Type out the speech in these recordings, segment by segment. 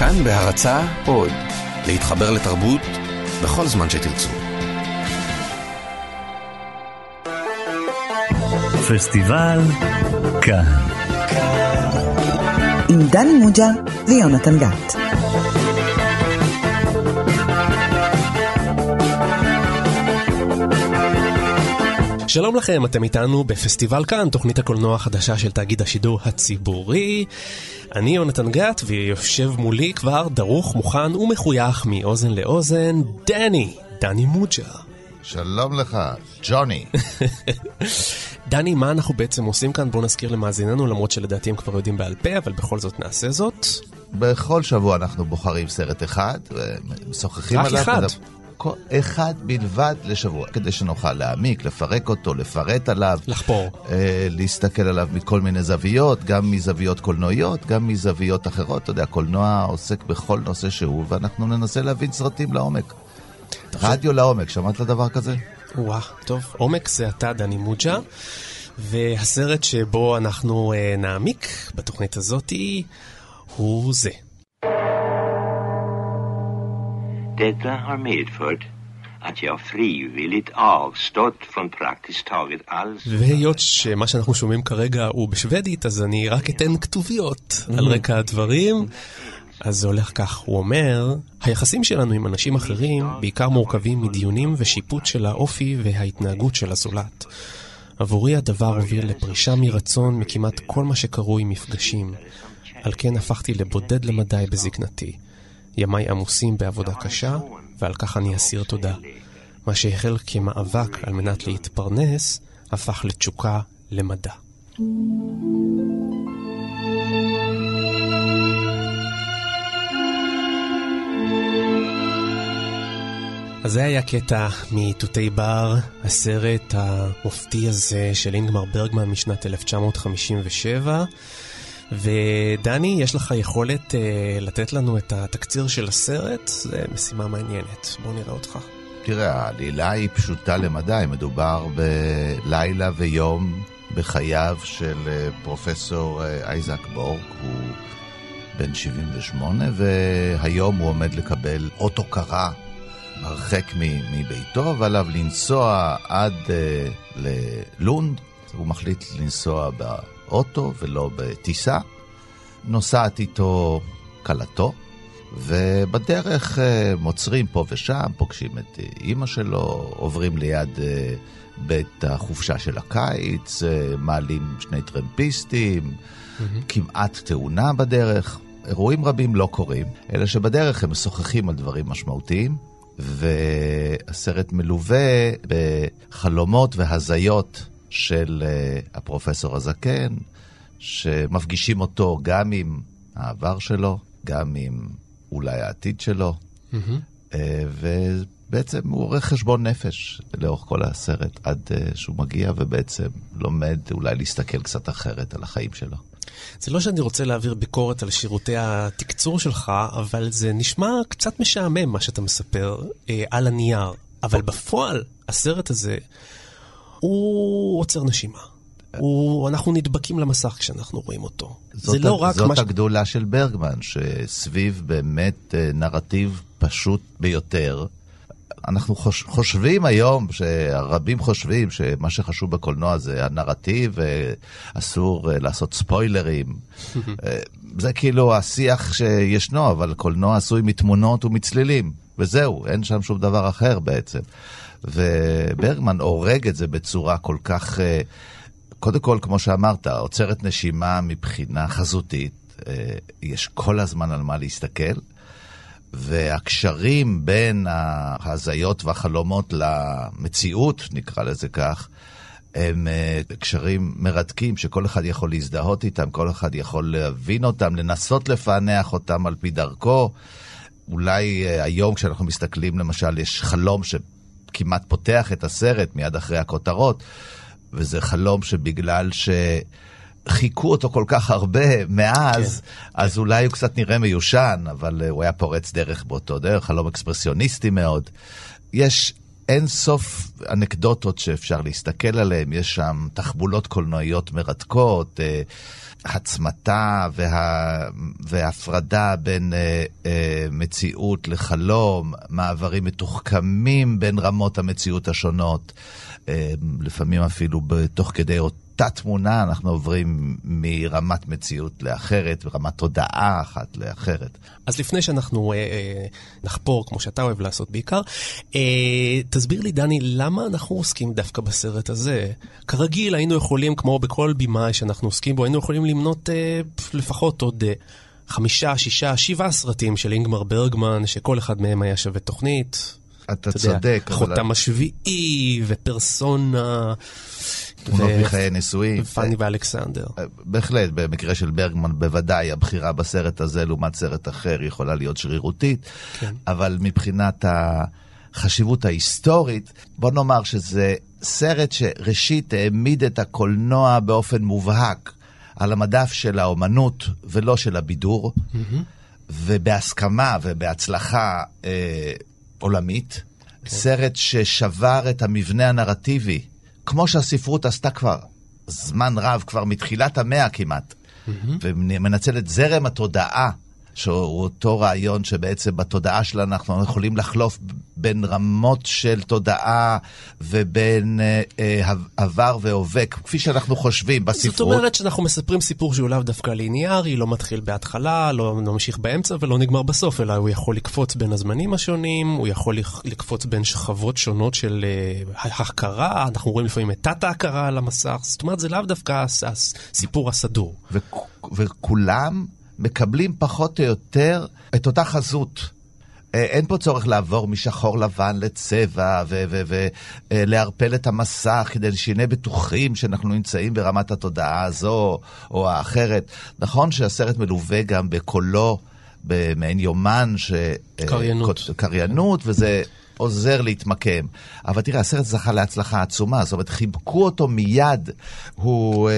כאן בהרצה עוד, להתחבר לתרבות בכל זמן שתרצו. פסטיבל כאן. עם דני מוג'ה ויונתן גת. שלום לכם, אתם איתנו בפסטיבל כאן, תוכנית הקולנוע החדשה של תאגיד השידור הציבורי. אני יונתן גת, ויושב מולי כבר דרוך, מוכן ומחוייך מאוזן לאוזן, דני, דני מוג'ה. שלום לך, ג'וני. דני, מה אנחנו בעצם עושים כאן? בואו נזכיר למאזיננו, למרות שלדעתי הם כבר יודעים בעל פה, אבל בכל זאת נעשה זאת. בכל שבוע אנחנו בוחרים סרט אחד, ומשוחחים רק עליו. אחד. כל- אחד בלבד לשבוע, כדי שנוכל להעמיק, לפרק אותו, לפרט עליו. לחפור. אה, להסתכל עליו מכל מיני זוויות, גם מזוויות קולנועיות, גם מזוויות אחרות. אתה יודע, קולנוע עוסק בכל נושא שהוא, ואנחנו ננסה להבין סרטים לעומק. רדיו לעומק, שמעת דבר כזה? וואה, טוב, עומק זה אתה, דני מוג'ה, והסרט שבו אנחנו אה, נעמיק בתוכנית הזאתי הוא זה. Detta har medfört att jag frivilligt avstått från praktiskt taget all והיות שמה שאנחנו שומעים כרגע הוא בשוודית, אז אני רק אתן כתוביות על רקע הדברים. אז זה הולך כך, הוא אומר, היחסים שלנו עם אנשים אחרים בעיקר מורכבים מדיונים ושיפוט של האופי וההתנהגות של הזולת. עבורי הדבר הוביל לפרישה מרצון מכמעט כל מה שקרוי מפגשים. על כן הפכתי לבודד למדי בזקנתי. ימיי עמוסים בעבודה קשה, ועל כך אני אסיר תודה. מה שהחל כמאבק על מנת להתפרנס, הפך לתשוקה למדע. אז זה היה קטע מתותי בר, הסרט המופתי הזה של אינגמר ברגמן משנת 1957. ודני, יש לך יכולת אה, לתת לנו את התקציר של הסרט? זה משימה מעניינת. בוא נראה אותך. תראה, העלילה היא פשוטה למדי, מדובר בלילה ויום בחייו של אה, פרופסור אה, אייזק בורג, הוא בן 78, והיום הוא עומד לקבל אות הוקרה הרחק מביתו, ועליו לנסוע עד אה, ללונד. הוא מחליט לנסוע באוטו ולא בטיסה. נוסעת איתו כלתו, ובדרך אה, מוצרים פה ושם, פוגשים את אה, אימא שלו, עוברים ליד אה, בית החופשה של הקיץ, מעלים שני טרמפיסטים, כמעט תאונה בדרך. אירועים רבים לא קורים, אלא שבדרך הם משוחחים על דברים משמעותיים, והסרט מלווה בחלומות והזיות של אה, הפרופסור הזקן, שמפגישים אותו גם עם העבר שלו, גם עם אולי העתיד שלו, אה, ובעצם הוא עורך חשבון נפש לאורך כל הסרט, עד אה, שהוא מגיע ובעצם לומד אולי להסתכל קצת אחרת על החיים שלו. זה לא שאני רוצה להעביר ביקורת על שירותי התקצור שלך, אבל זה נשמע קצת משעמם מה שאתה מספר אה, על הנייר. אבל בפועל, הסרט הזה, הוא עוצר נשימה. הוא, אנחנו נדבקים למסך כשאנחנו רואים אותו. זאת, זה לא רק זאת מה ש... הגדולה של ברגמן, שסביב באמת אה, נרטיב פשוט ביותר. אנחנו חוש, חושבים היום, שרבים חושבים שמה שחשוב בקולנוע זה הנרטיב, ואסור אה, לעשות ספוילרים. אה, זה כאילו השיח שישנו, אבל קולנוע עשוי מתמונות ומצלילים, וזהו, אין שם שום דבר אחר בעצם. וברגמן הורג את זה בצורה כל כך... אה, קודם כל, כמו שאמרת, עוצרת נשימה מבחינה חזותית, אה, יש כל הזמן על מה להסתכל, והקשרים בין ההזיות והחלומות למציאות, נקרא לזה כך, הם אה, קשרים מרתקים שכל אחד יכול להזדהות איתם, כל אחד יכול להבין אותם, לנסות לפענח אותם על פי דרכו. אולי היום כשאנחנו מסתכלים, למשל, יש חלום שכמעט פותח את הסרט מיד אחרי הכותרות, וזה חלום שבגלל שחיכו אותו כל כך הרבה מאז, כן, אז כן. אולי הוא קצת נראה מיושן, אבל הוא היה פורץ דרך באותו דרך, חלום אקספרסיוניסטי מאוד. יש אין סוף אנקדוטות שאפשר להסתכל עליהן, יש שם תחבולות קולנועיות מרתקות, ההצמתה וה, וההפרדה בין אה, אה, מציאות לחלום, מעברים מתוחכמים בין רמות המציאות השונות, אה, לפעמים אפילו תוך כדי אותה תמונה אנחנו עוברים מרמת מציאות לאחרת, מרמת תודעה אחת לאחרת. אז לפני שאנחנו אה, אה, נחפור, כמו שאתה אוהב לעשות בעיקר, אה, תסביר לי, דני, למה אנחנו עוסקים דווקא בסרט הזה? כרגיל, היינו יכולים, כמו בכל בימאי שאנחנו עוסקים בו, היינו יכולים למנות אה, לפחות עוד... אה, חמישה, שישה, שבעה סרטים של אינגמר ברגמן, שכל אחד מהם היה שווה תוכנית. אתה צודק. אבל... חותם השביעי, ופרסונה. תמונות מחיי נישואים. פאני ואלכסנדר. אה, בהחלט, במקרה של ברגמן בוודאי הבחירה בסרט הזה לעומת סרט אחר יכולה להיות שרירותית, כן. אבל מבחינת החשיבות ההיסטורית, בוא נאמר שזה סרט שראשית העמיד את הקולנוע באופן מובהק על המדף של האומנות ולא של הבידור, mm-hmm. ובהסכמה ובהצלחה אה, עולמית. כן. סרט ששבר את המבנה הנרטיבי כמו שהספרות עשתה כבר זמן רב, כבר מתחילת המאה כמעט, mm-hmm. ומנצל את זרם התודעה שהוא אותו רעיון שבעצם בתודעה שלנו אנחנו יכולים לחלוף בין רמות של תודעה ובין אה, אה, עבר והווה, כפי שאנחנו חושבים בספרות. זאת אומרת שאנחנו מספרים סיפור שהוא לאו דווקא ליניארי, לא מתחיל בהתחלה, לא, לא ממשיך באמצע ולא נגמר בסוף, אלא הוא יכול לקפוץ בין הזמנים השונים, הוא יכול לקפוץ בין שכבות שונות של אה, הכרה, אנחנו רואים לפעמים את תת-ההכרה על המסך, זאת אומרת זה לאו דווקא הסיפור הסדור. וכולם מקבלים פחות או יותר את אותה חזות. אה, אין פה צורך לעבור משחור לבן לצבע ולערפל את המסך כדי שנהיה בטוחים שאנחנו נמצאים ברמת התודעה הזו או האחרת. נכון שהסרט מלווה גם בקולו, במעין יומן, ש... אה, קריינות. קריינות, וזה עוזר להתמקם. אבל תראה, הסרט זכה להצלחה עצומה, זאת אומרת, חיבקו אותו מיד. הוא...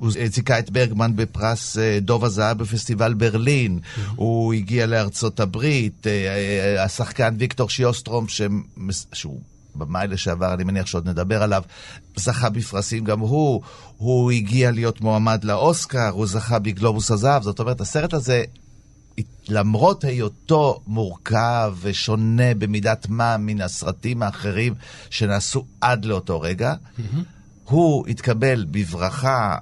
אה, הוא זיכה את ברגמן בפרס אה, דוב הזהב בפסטיבל ברלין. הוא הגיע לארצות הברית, אה, אה, השחקן ויקטור שיוסטרום, שהוא במאי לשעבר, אני מניח שעוד נדבר עליו, זכה בפרסים גם הוא, הוא הגיע להיות מועמד לאוסקר, הוא זכה בגלובוס הזהב, זאת אומרת, הסרט הזה, למרות היותו מורכב ושונה במידת מה מן הסרטים האחרים שנעשו עד לאותו רגע, mm-hmm. הוא התקבל בברכה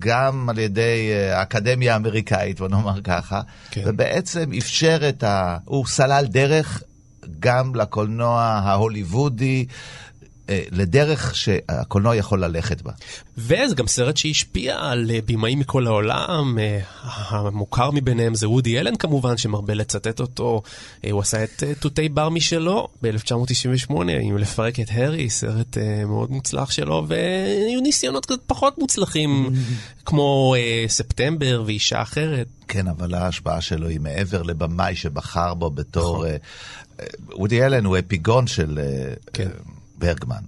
גם על ידי אה, האקדמיה האמריקאית, בוא נאמר ככה, כן. ובעצם אפשר את ה... הוא סלל דרך גם לקולנוע ההוליוודי, לדרך שהקולנוע יכול ללכת בה. וזה גם סרט שהשפיע על אה, במאים מכל העולם, אה, המוכר מביניהם זה וודי אלן כמובן, שמרבה לצטט אותו. הוא עשה את תותי בר משלו ב-1998, עם לפרק את הארי, סרט מאוד מוצלח שלו, והיו ניסיונות קצת פחות מוצלחים, כמו ספטמבר ואישה אחרת. כן, אבל ההשפעה שלו היא מעבר לבמאי שבחר בו בתור... נכון. וודי אלן הוא אפיגון של... כן. ברגמן.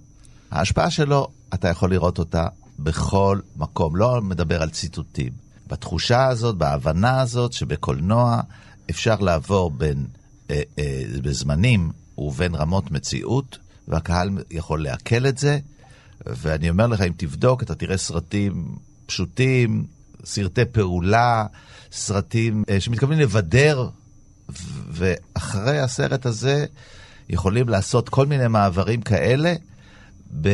ההשפעה שלו, אתה יכול לראות אותה בכל מקום, לא מדבר על ציטוטים. בתחושה הזאת, בהבנה הזאת, שבקולנוע אפשר לעבור בין, אה, אה, בזמנים ובין רמות מציאות, והקהל יכול לעכל את זה. ואני אומר לך, אם תבדוק, אתה תראה סרטים פשוטים, סרטי פעולה, סרטים אה, שמתכוונים לבדר, ואחרי הסרט הזה, יכולים לעשות כל מיני מעברים כאלה ב,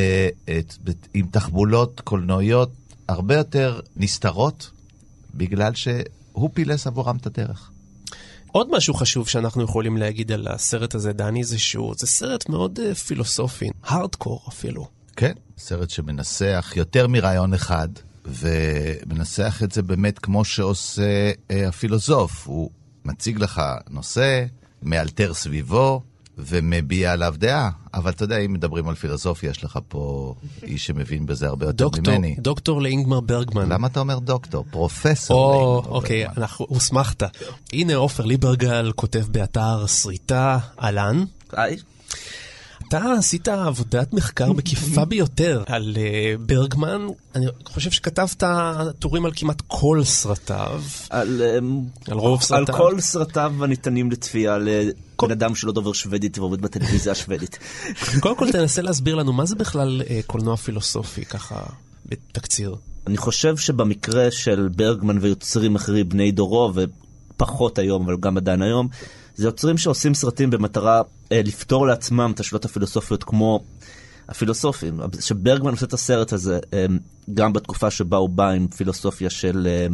ב, עם תחבולות קולנועיות הרבה יותר נסתרות, בגלל שהוא פילס עבורם את הדרך. עוד משהו חשוב שאנחנו יכולים להגיד על הסרט הזה, דני, זה שהוא, זה סרט מאוד uh, פילוסופי, הארדקור אפילו. כן, סרט שמנסח יותר מרעיון אחד, ומנסח את זה באמת כמו שעושה uh, הפילוסוף. הוא מציג לך נושא, מאלתר סביבו, ומביע עליו דעה. אבל אתה יודע, אם מדברים על פילוסופיה, יש לך פה איש שמבין בזה הרבה יותר דוקטור, ממני. דוקטור לאינגמר ברגמן. למה אתה אומר דוקטור? פרופסור או, לאינגמר אוקיי, ברגמן. אנחנו, הוסמכת. הנה עופר ליברגל כותב באתר סריטה, אהלן. היי. אתה עשית עבודת מחקר מקיפה ביותר על uh, ברגמן, אני חושב שכתבת טורים על כמעט כל סרטיו. על, um, על רוב סרטיו. על כל סרטיו הניתנים לצפייה לבן אדם שלא דובר שוודית ועובד בטלוויזיה השוודית. קודם כל תנסה להסביר לנו מה זה בכלל uh, קולנוע פילוסופי, ככה בתקציר. אני חושב שבמקרה של ברגמן ויוצרים אחרים בני דורו, ופחות היום, אבל גם עדיין היום, זה יוצרים שעושים סרטים במטרה אה, לפתור לעצמם את השאלות הפילוסופיות כמו הפילוסופים. שברגמן עושה את הסרט הזה אה, גם בתקופה שבה הוא בא עם פילוסופיה של אה,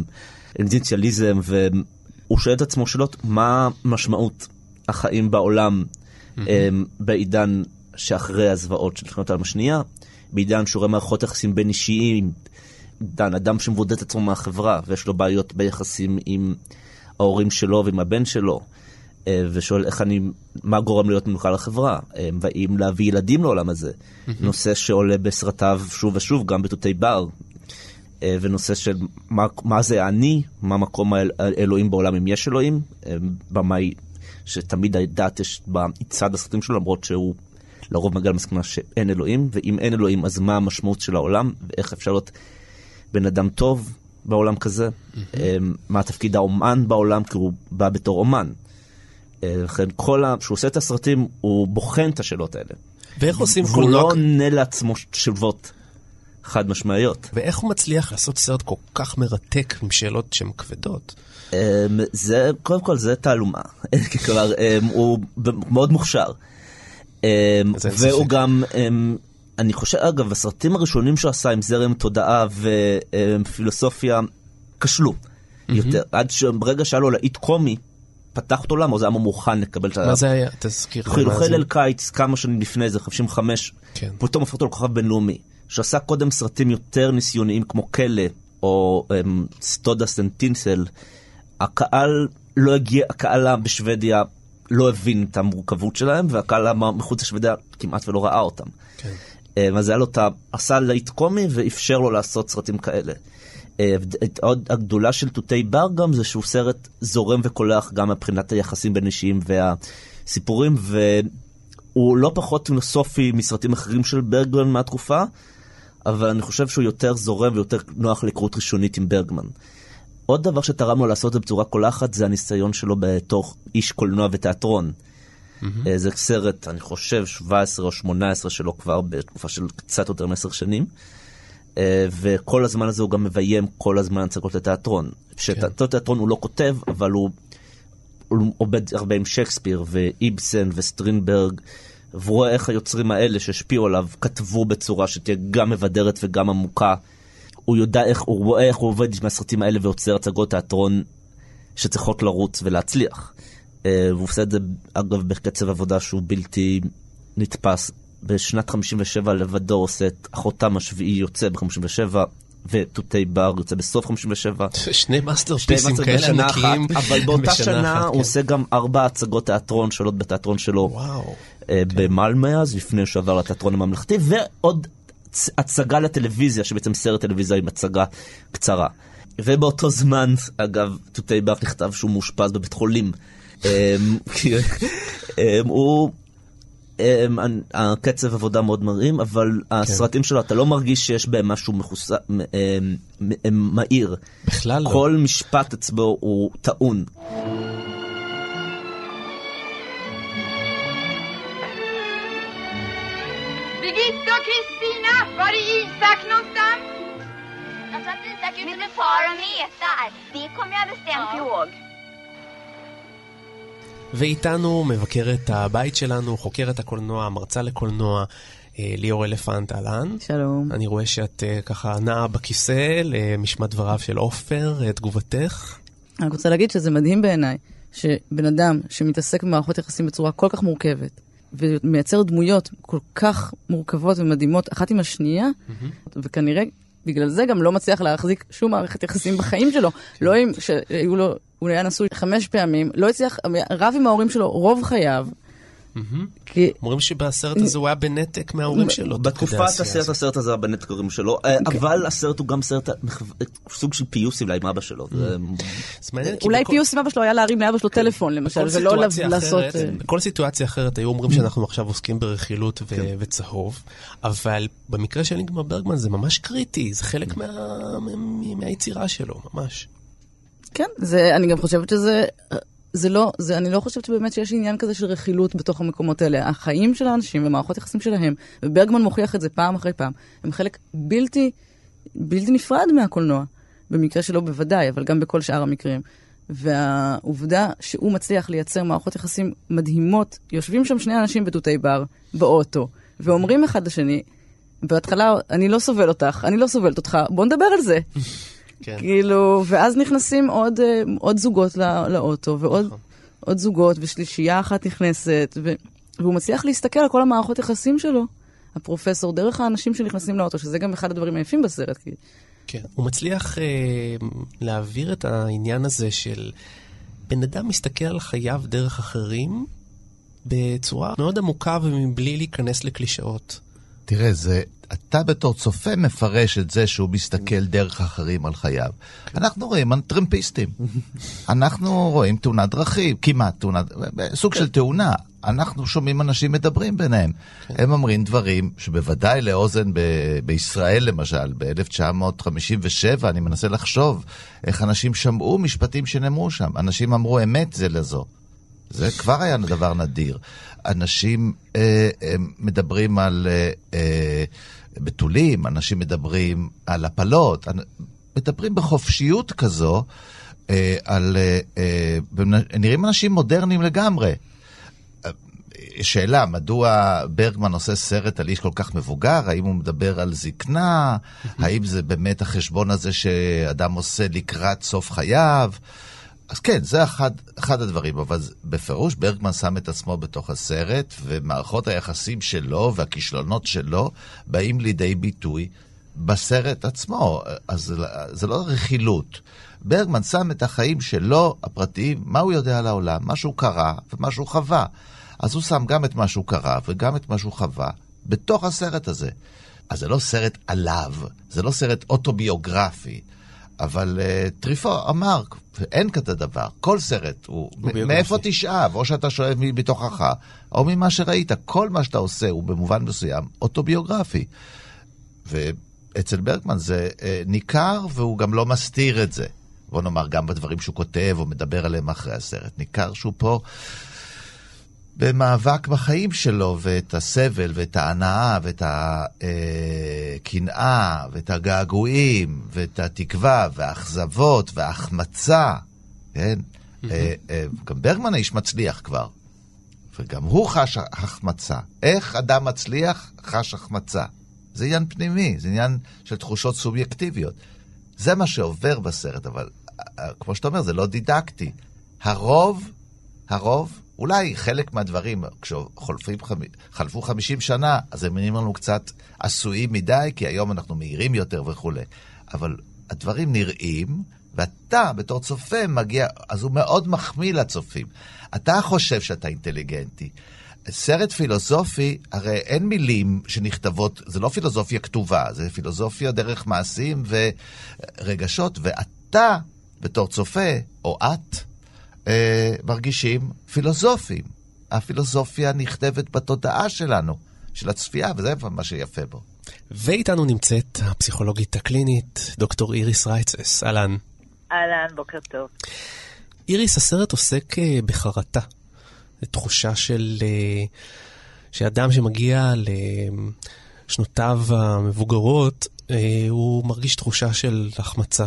אינדיציאליזם, והוא שואל את עצמו שאלות מה משמעות החיים בעולם mm-hmm. אה, בעידן שאחרי הזוועות של מלחמת העולם השנייה, בעידן שהוא רואה מערכות יחסים בין אישיים, דן, אדם שמבודד את עצמו מהחברה ויש לו בעיות ביחסים עם ההורים שלו ועם הבן שלו. אה, ושואל איך אני, מה גורם להיות מנוחה לחברה, אה, והאם להביא ילדים לעולם הזה. נושא שעולה בסרטיו שוב ושוב, גם בתותי בר, אה, ונושא של מה, מה זה אני, מה מקום האלוהים בעולם, אם יש אלוהים, במאי שתמיד הדת יש בצד הסרטים שלו, למרות שהוא לרוב מגיע למסקנה שאין אלוהים, ואם אין אלוהים אז מה המשמעות של העולם, ואיך אפשר להיות בן אדם טוב בעולם כזה. מה תפקיד האומן בעולם, כי הוא בא בתור אומן. לכן כל ה... כשהוא עושה את הסרטים, הוא בוחן את השאלות האלה. ואיך עושים קולנוע? הוא לא עונה לעצמו תשובות חד משמעיות. ואיך הוא מצליח לעשות סרט כל כך מרתק עם שאלות שהן כבדות? אמ, זה, קודם כל זה תעלומה. כלומר, אמ, הוא מאוד מוכשר. אמ, והוא גם, אני חושב, אגב, הסרטים הראשונים שהוא עשה עם זרם תודעה ופילוסופיה כשלו יותר. עד שברגע שהיה לו להיט קומי, פתח את עולם, או זה היה מוכן לקבל את ה... מה זה היה? תזכיר. חילוחי ליל קיץ, כמה שנים לפני זה, 55, כן. פתאום הפך אותו לכוכב בינלאומי, שעשה קודם סרטים יותר ניסיוניים כמו כלא, או um, סטודה סנטינסל. הקהל לא הגיע, הקהל בשוודיה לא הבין את המורכבות שלהם, והקהל מחוץ לשוודיה כמעט ולא ראה אותם. כן. Um, אז היה לו את ה... עשה להיט קומי ואפשר לו לעשות סרטים כאלה. עוד הגדולה של תותי בר גם זה שהוא סרט זורם וקולח גם מבחינת היחסים בין אישיים והסיפורים, והוא לא פחות פילוסופי מסרטים אחרים של ברגמן מהתקופה, אבל אני חושב שהוא יותר זורם ויותר נוח להיכרות ראשונית עם ברגמן. עוד דבר שתרם לו לעשות את זה בצורה קולחת זה הניסיון שלו בתור איש קולנוע ותיאטרון. Mm-hmm. זה סרט, אני חושב, 17 או 18 שלו כבר בתקופה של קצת יותר מעשר שנים. אה, וכל הזמן הזה הוא גם מביים כל הזמן הצגות לתיאטרון. שאת כן. תיאטרון הוא לא כותב, אבל הוא, הוא עובד הרבה עם שייקספיר ואיבסן וסטרינברג, והוא רואה איך היוצרים האלה שהשפיעו עליו כתבו בצורה שתהיה גם מבדרת וגם עמוקה. הוא יודע איך, הוא רואה איך הוא עובד עם הסרטים האלה ויוצר הצגות תיאטרון שצריכות לרוץ ולהצליח. אה, והוא עושה את זה, אגב, בקצב עבודה שהוא בלתי נתפס. בשנת 57 לבדו עושה את אחותם השביעי יוצא ב-57, ותותי בר יוצא בסוף 57. שני מאסטרפיסים כאלה ענקיים אבל באותה שנה הוא כן. עושה גם ארבע הצגות תיאטרון שונות בתיאטרון שלו. וואו. אה, כן. במלמה אז, לפני שהוא עבר לתיאטרון הממלכתי, ועוד הצגה לטלוויזיה, שבעצם סרט טלוויזיה עם הצגה קצרה. ובאותו זמן, אגב, תותי בר נכתב שהוא מאושפז בבית חולים. אמ, אמ, הוא הקצב עבודה מאוד מראים, אבל כן. הסרטים שלו, אתה לא מרגיש שיש בהם משהו מחוס... מהיר. בכלל לא. כל משפט אצבו הוא טעון. Birgitta och Kristina, var är Isak någonstans? Jag tror att Isak är ute med far och metar. Det kommer jag bestämt ja. ihåg. ואיתנו מבקרת הבית שלנו, חוקרת הקולנוע, מרצה לקולנוע, אה, ליאור אלפנט, אהלן. שלום. אני רואה שאת אה, ככה נעה בכיסא למשמע דבריו של עופר, אה, תגובתך. אני רוצה להגיד שזה מדהים בעיניי, שבן אדם שמתעסק במערכות יחסים בצורה כל כך מורכבת, ומייצר דמויות כל כך מורכבות ומדהימות אחת עם השנייה, mm-hmm. וכנראה בגלל זה גם לא מצליח להחזיק שום מערכת יחסים בחיים שלו. לא אם שהיו לו, הוא היה נשוי חמש פעמים, לא הצליח, רב עם ההורים שלו רוב חייו. אומרים שבסרט הזה הוא היה בנתק מההורים שלו. בתקופת הסרט, הסרט הזה היה בנתק מההורים שלו, אה, אוקיי. אבל הסרט הוא גם סרט, סוג של פיוס אולי עם אבא שלו. אולי פיוס עם אבא שלו היה להרים לאבא שלו כן. טלפון למשל, ולא לעשות... אה, בכל סיטואציה אחרת היו אומרים שאנחנו עכשיו עוסקים ברכילות כן. וצהוב, אבל במקרה של אינגמר ברגמן זה ממש קריטי, זה חלק מהיצירה שלו, ממש. כן, אני גם חושבת שזה... זה לא, זה, אני לא חושבת שבאמת שיש עניין כזה של רכילות בתוך המקומות האלה. החיים של האנשים ומערכות יחסים שלהם, וברגמן מוכיח את זה פעם אחרי פעם, הם חלק בלתי בלתי נפרד מהקולנוע. במקרה שלו בוודאי, אבל גם בכל שאר המקרים. והעובדה שהוא מצליח לייצר מערכות יחסים מדהימות, יושבים שם שני אנשים בתותי בר, באוטו, ואומרים אחד לשני, בהתחלה, אני לא סובל אותך, אני לא סובלת אותך, בוא נדבר על זה. כן. כאילו, ואז נכנסים עוד, אה, עוד זוגות לא, לאוטו, ועוד נכון. עוד זוגות, ושלישייה אחת נכנסת, ו, והוא מצליח להסתכל על כל המערכות יחסים שלו, הפרופסור, דרך האנשים שנכנסים לאוטו, שזה גם אחד הדברים היפים בסרט. כי... כן, הוא מצליח אה, להעביר את העניין הזה של בן אדם מסתכל על חייו דרך אחרים בצורה מאוד עמוקה ומבלי להיכנס לקלישאות. תראה, זה, אתה בתור צופה מפרש את זה שהוא מסתכל דרך אחרים על חייו. אנחנו רואים טרמפיסטים. אנחנו רואים תאונת דרכים, כמעט תאונת, סוג של תאונה. אנחנו שומעים אנשים מדברים ביניהם. הם אומרים דברים שבוודאי לאוזן ב- בישראל למשל, ב-1957, אני מנסה לחשוב איך אנשים שמעו משפטים שנאמרו שם. אנשים אמרו אמת זה לזו. זה כבר היה דבר נדיר. אנשים אה, אה, מדברים על אה, אה, בתולים, אנשים מדברים על הפלות, מדברים בחופשיות כזו אה, על... אה, אה, נראים אנשים מודרניים לגמרי. שאלה, מדוע ברגמן עושה סרט על איש כל כך מבוגר? האם הוא מדבר על זקנה? האם זה באמת החשבון הזה שאדם עושה לקראת סוף חייו? אז כן, זה אחד, אחד הדברים, אבל בפירוש ברגמן שם את עצמו בתוך הסרט, ומערכות היחסים שלו והכישלונות שלו באים לידי ביטוי בסרט עצמו. אז זה, לא רכילות. ברגמן שם את החיים שלו, הפרטיים, מה הוא יודע על העולם, מה שהוא קרא ומה שהוא חווה. אז הוא שם גם את מה שהוא קרא וגם את מה שהוא חווה בתוך הסרט הזה. אז זה לא סרט עליו, זה לא סרט אוטוביוגרפי. אבל uh, טריפו אמר, אין כזה דבר, כל סרט הוא, הוא מאיפה תשאב, או שאתה שואב מתוכך, או ממה שראית, כל מה שאתה עושה הוא במובן מסוים אוטוביוגרפי. ואצל ברגמן זה uh, ניכר, והוא גם לא מסתיר את זה. בוא נאמר, גם בדברים שהוא כותב או מדבר עליהם אחרי הסרט. ניכר שהוא פה במאבק בחיים שלו, ואת הסבל, ואת ההנאה, ואת הקנאה, ואת הגעגועים, ואת התקווה, והאכזבות, וההחמצה, כן? אה, אה, גם ברגמן האיש מצליח כבר, וגם הוא חש החמצה. איך אדם מצליח חש החמצה? זה עניין פנימי, זה עניין של תחושות סובייקטיביות. זה מה שעובר בסרט, אבל אה, כמו שאתה אומר, זה לא דידקטי. הרוב, הרוב, אולי חלק מהדברים, כשחלפו 50 שנה, אז הם נראים לנו קצת עשויים מדי, כי היום אנחנו מהירים יותר וכולי. אבל הדברים נראים, ואתה בתור צופה מגיע, אז הוא מאוד מחמיא לצופים. אתה חושב שאתה אינטליגנטי. סרט פילוסופי, הרי אין מילים שנכתבות, זה לא פילוסופיה כתובה, זה פילוסופיה דרך מעשים ורגשות, ואתה בתור צופה, או את, אה, מרגישים פילוסופיים. הפילוסופיה נכתבת בתודעה שלנו, של הצפייה, וזה מה שיפה בו. ואיתנו נמצאת הפסיכולוגית הקלינית, דוקטור איריס רייצס. אהלן. אהלן, בוקר טוב. איריס, הסרט עוסק אה, בחרטה. זו תחושה של... אה, שאדם שמגיע לשנותיו המבוגרות, אה, הוא מרגיש תחושה של החמצה.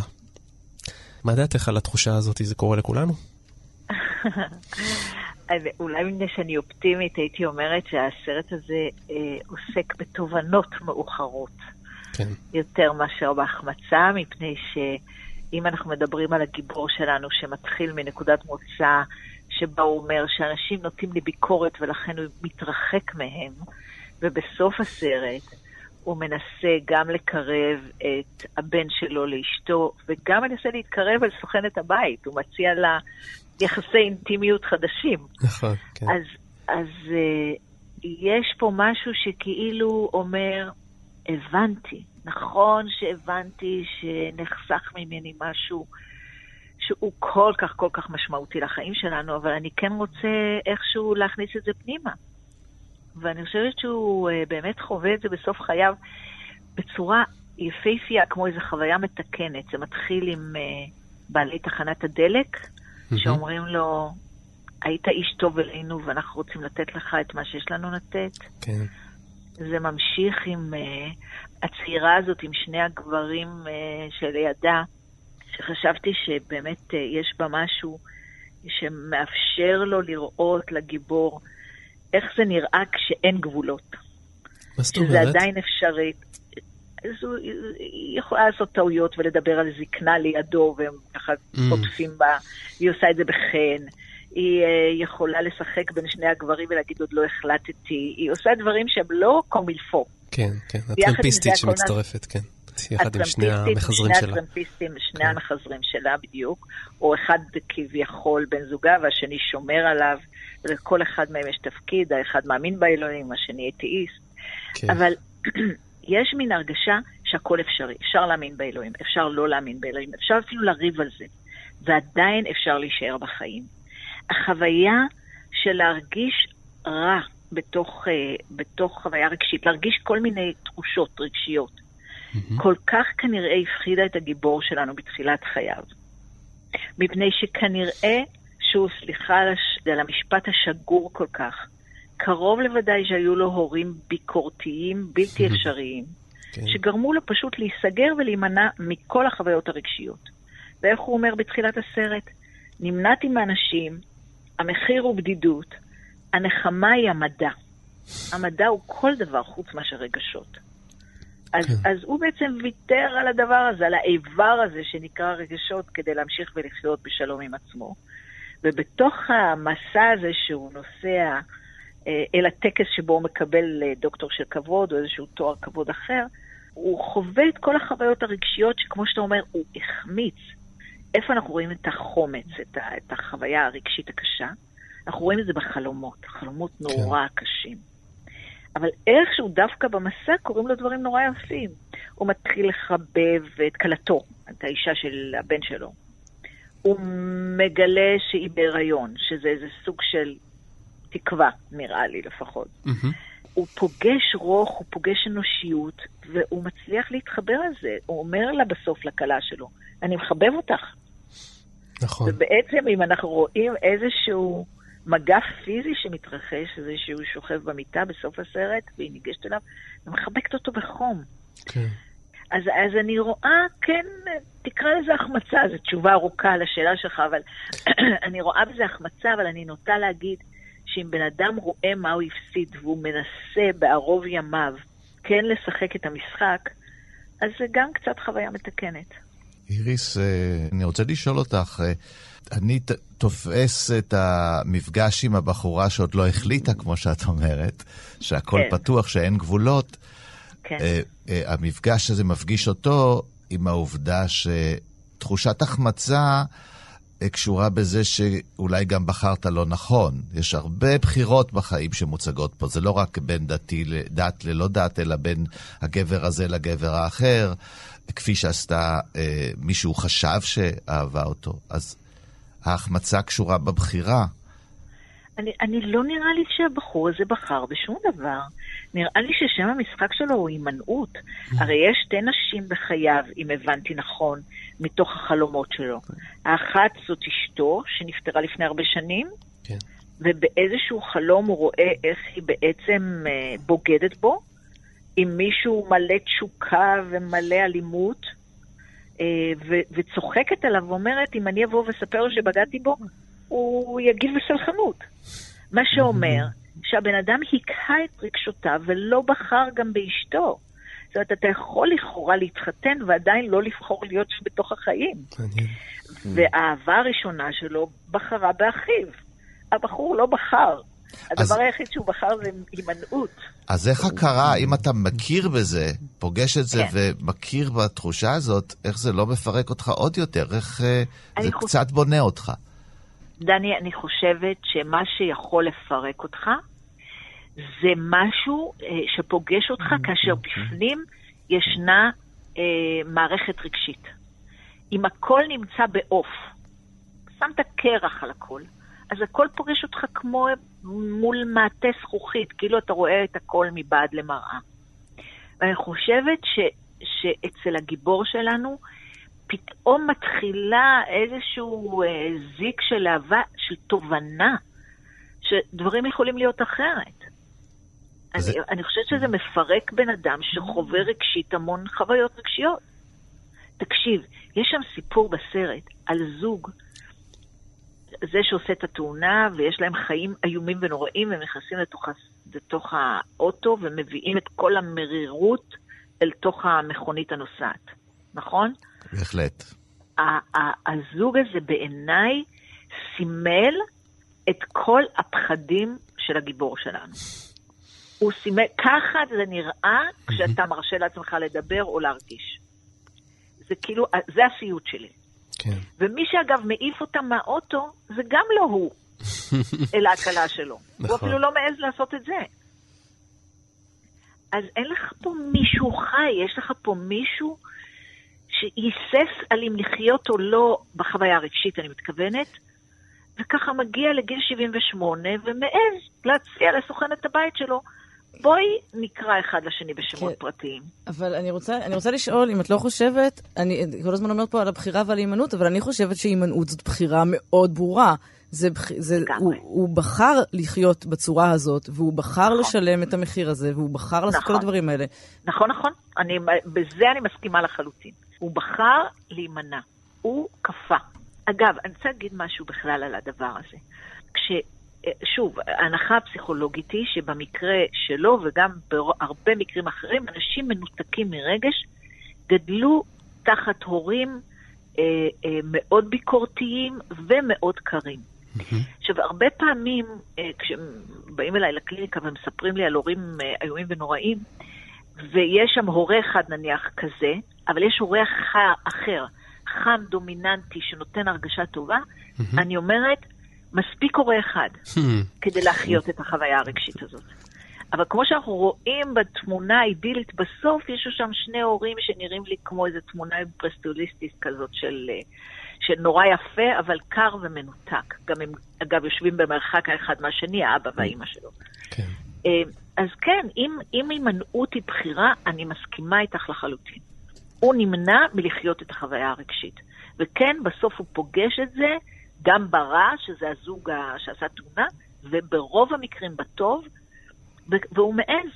מה דעתך על התחושה הזאת? זה קורה לכולנו? אולי מפני שאני אופטימית, הייתי אומרת שהסרט הזה אה, עוסק בתובנות מאוחרות. כן. יותר מאשר בהחמצה, מפני שאם אנחנו מדברים על הגיבור שלנו שמתחיל מנקודת מוצא שבה הוא אומר שאנשים נוטים לביקורת ולכן הוא מתרחק מהם, ובסוף הסרט הוא מנסה גם לקרב את הבן שלו לאשתו, וגם מנסה להתקרב אל סוכנת הבית. הוא מציע לה יחסי אינטימיות חדשים. נכון, כן. אז, אז uh, יש פה משהו שכאילו אומר, הבנתי, נכון שהבנתי שנחסך ממני משהו שהוא כל כך כל כך משמעותי לחיים שלנו, אבל אני כן רוצה איכשהו להכניס את זה פנימה. ואני חושבת שהוא uh, באמת חווה את זה בסוף חייו בצורה יפהפייה, כמו איזו חוויה מתקנת. זה מתחיל עם uh, בעלי תחנת הדלק, שאומרים לו, היית איש טוב אלינו ואנחנו רוצים לתת לך את מה שיש לנו לתת. כן. זה ממשיך עם uh, הצעירה הזאת עם שני הגברים אה, שלידה, שחשבתי שבאמת אה, יש בה משהו שמאפשר לו לראות, לגיבור, איך זה נראה כשאין גבולות. מה זאת אומרת? שזה עדיין אפשרי. אז הוא, יכולה לעשות טעויות ולדבר על זקנה לידו, והם ככה Mm. עוטפים בה, היא עושה את זה בחן. היא אה, יכולה לשחק בין שני הגברים ולהגיד עוד לא החלטתי. היא עושה דברים שהם לא קומילפו. כן, כן, הטרמפיסטית שמצטרפת, כן. יחד עם שני המחזרים שלה. הטרמפיסטים, שני כן. המחזרים שלה בדיוק, או אחד כביכול בן זוגה והשני שומר עליו, ולכל אחד מהם יש תפקיד, האחד מאמין באלוהים, השני אתאיסט. כן. אבל יש מין הרגשה שהכל אפשרי. אפשר להאמין באלוהים, אפשר לא להאמין באלוהים, אפשר אפילו לריב על זה, ועדיין אפשר להישאר בחיים. החוויה של להרגיש רע בתוך, אה, בתוך חוויה רגשית, להרגיש כל מיני תחושות רגשיות, כל כך כנראה הפחידה את הגיבור שלנו בתחילת חייו. מפני שכנראה שהוא, סליחה על המשפט השגור כל כך, קרוב לוודאי שהיו לו הורים ביקורתיים בלתי אפשריים, כן. שגרמו לו פשוט להיסגר ולהימנע מכל החוויות הרגשיות. ואיך הוא אומר בתחילת הסרט? נמנעתי מאנשים, המחיר הוא בדידות, הנחמה היא המדע. המדע הוא כל דבר חוץ מאשר רגשות. אז, כן. אז הוא בעצם ויתר על הדבר הזה, על האיבר הזה שנקרא רגשות, כדי להמשיך ולחיות בשלום עם עצמו. ובתוך המסע הזה שהוא נוסע אה, אל הטקס שבו הוא מקבל אה, דוקטור של כבוד או איזשהו תואר כבוד אחר, הוא חווה את כל החוויות הרגשיות שכמו שאתה אומר, הוא החמיץ. איפה אנחנו רואים את החומץ, את, ה, את החוויה הרגשית הקשה? אנחנו רואים את זה בחלומות, חלומות נורא קשים. אבל איכשהו דווקא במסע קורים לו דברים נורא יפים. הוא מתחיל לחבב את כלתו, את האישה של הבן שלו. הוא מגלה שהיא בהיריון, שזה איזה סוג של תקווה, נראה לי לפחות. מהמם. הוא פוגש רוך, הוא פוגש אנושיות, והוא מצליח להתחבר על זה. הוא אומר לה בסוף לכלה שלו, אני מחבב אותך. נכון. ובעצם אם אנחנו רואים איזשהו מגע פיזי שמתרחש, זה שהוא שוכב במיטה בסוף הסרט, והיא ניגשת אליו, ומחבקת אותו בחום. כן. אז, אז אני רואה, כן, תקרא לזה החמצה, זו תשובה ארוכה לשאלה שלך, אבל אני רואה בזה החמצה, אבל אני נוטה להגיד שאם בן אדם רואה מה הוא הפסיד, והוא מנסה בערוב ימיו כן לשחק את המשחק, אז זה גם קצת חוויה מתקנת. איריס, אה, אני רוצה לשאול אותך, אה, אני תופס את המפגש עם הבחורה שעוד לא החליטה, כמו שאת אומרת, שהכל כן. פתוח, שאין גבולות. כן. אה, המפגש הזה מפגיש אותו עם העובדה שתחושת החמצה קשורה בזה שאולי גם בחרת לא נכון. יש הרבה בחירות בחיים שמוצגות פה, זה לא רק בין דתי לדת ללא דת, אלא בין הגבר הזה לגבר האחר, כפי שעשתה אה, מישהו חשב שאהבה אותו. אז ההחמצה קשורה בבחירה. אני, אני לא נראה לי שהבחור הזה בחר בשום דבר. נראה לי ששם המשחק שלו הוא הימנעות. הרי יש שתי נשים בחייו, אם הבנתי נכון, מתוך החלומות שלו. האחת זאת אשתו, שנפטרה לפני הרבה שנים, כן. ובאיזשהו חלום הוא רואה איך היא בעצם אה, בוגדת בו, עם מישהו מלא תשוקה ומלא אלימות, אה, ו- וצוחקת עליו ואומרת, אם אני אבוא ואספר לו שבגדתי בו, הוא יגיב בסלחנות. מה שאומר שהבן אדם היכה את רגשותיו ולא בחר גם באשתו. זאת אומרת, אתה יכול לכאורה להתחתן ועדיין לא לבחור להיות בתוך החיים. מעניין. והאהבה הראשונה שלו בחרה באחיו. הבחור לא בחר. אז- הדבר היחיד שהוא בחר זה הימנעות. אז איך הכרה, אם אתה מכיר בזה, פוגש את זה כן. ומכיר בתחושה הזאת, איך זה לא מפרק אותך עוד יותר? איך אה, זה חוש- קצת בונה אותך? דני, אני חושבת שמה שיכול לפרק אותך זה משהו אה, שפוגש אותך כאשר בפנים ישנה אה, מערכת רגשית. אם הכל נמצא בעוף, שמת קרח על הכל, אז הכל פוגש אותך כמו מול מעטה זכוכית, כאילו אתה רואה את הכל מבעד למראה. ואני חושבת ש, שאצל הגיבור שלנו, פתאום מתחילה איזשהו אה, זיק של אהבה, של תובנה, שדברים יכולים להיות אחרת. אני, אני חושבת שזה מפרק בן אדם שחווה רגשית המון חוויות רגשיות. תקשיב, יש שם סיפור בסרט על זוג, זה שעושה את התאונה, ויש להם חיים איומים ונוראים, והם נכנסים לתוך, לתוך האוטו ומביאים את כל המרירות אל תוך המכונית הנוסעת, נכון? בהחלט. הזוג הזה בעיניי סימל את כל הפחדים של הגיבור שלנו. הוא סימל, ככה זה נראה כשאתה מרשה לעצמך לדבר או להרגיש. זה כאילו, זה הסיוט שלי. כן. ומי שאגב מעיף אותם מהאוטו, זה גם לא הוא, אלא הכלה שלו. נכון. הוא אפילו לא מעז לעשות את זה. אז אין לך פה מישהו חי, יש לך פה מישהו שהיסס על אם לחיות או לא בחוויה הרגשית, אני מתכוונת, וככה מגיע לגיל 78 ומעז להציע לסוכנת הבית שלו, בואי נקרא אחד לשני בשמות כן. פרטיים. אבל אני רוצה, אני רוצה לשאול, אם את לא חושבת, אני כל הזמן אומרת פה על הבחירה ועל ההימנעות, אבל אני חושבת שהימנעות זאת בחירה מאוד ברורה. זה, זה, הוא, הוא בחר לחיות בצורה הזאת, והוא בחר נכון. לשלם את המחיר הזה, והוא בחר לעשות נכון. כל הדברים האלה. נכון, נכון. אני, בזה אני מסכימה לחלוטין. הוא בחר להימנע. הוא כפה. אגב, אני רוצה להגיד משהו בכלל על הדבר הזה. כש... שוב, ההנחה הפסיכולוגית היא שבמקרה שלו וגם בהרבה מקרים אחרים, אנשים מנותקים מרגש גדלו תחת הורים אה, אה, מאוד ביקורתיים ומאוד קרים. Mm-hmm. עכשיו, הרבה פעמים אה, כשבאים אליי לקליניקה ומספרים לי על הורים אה, איומים ונוראים, ויש שם הורה אחד נניח כזה, אבל יש הורה אחר, חם, דומיננטי, שנותן הרגשה טובה, mm-hmm. אני אומרת, מספיק הורה אחד hmm. כדי להחיות את החוויה הרגשית הזאת. אבל כמו שאנחנו רואים בתמונה האידילית, בסוף יש שם שני הורים שנראים לי כמו איזו תמונה אימפרסטוליסטית כזאת של, של נורא יפה, אבל קר ומנותק. גם הם, אגב, יושבים במרחק האחד מהשני, האבא והאימא שלו. כן. אה, אז כן, אם, אם הימנעות היא בחירה, אני מסכימה איתך לחלוטין. הוא נמנע מלחיות את החוויה הרגשית. וכן, בסוף הוא פוגש את זה גם ברע, שזה הזוג שעשה תאונה, וברוב המקרים בטוב, והוא מעז.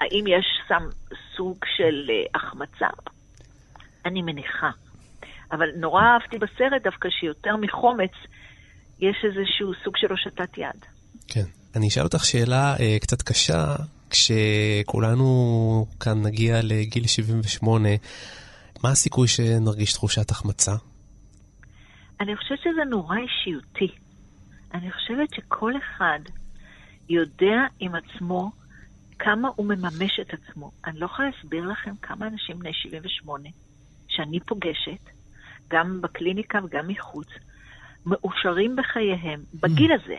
האם יש שם סוג של אה, החמצה? אני מניחה. אבל נורא אהבתי בסרט דווקא שיותר מחומץ, יש איזשהו סוג של הושטת יד. כן. אני אשאל אותך שאלה אה, קצת קשה, כשכולנו כאן נגיע לגיל 78, מה הסיכוי שנרגיש תחושת החמצה? אני חושבת שזה נורא אישיותי. אני חושבת שכל אחד יודע עם עצמו כמה הוא מממש את עצמו. אני לא יכולה להסביר לכם כמה אנשים בני 78, שאני פוגשת, גם בקליניקה וגם מחוץ, מאושרים בחייהם, בגיל mm. הזה,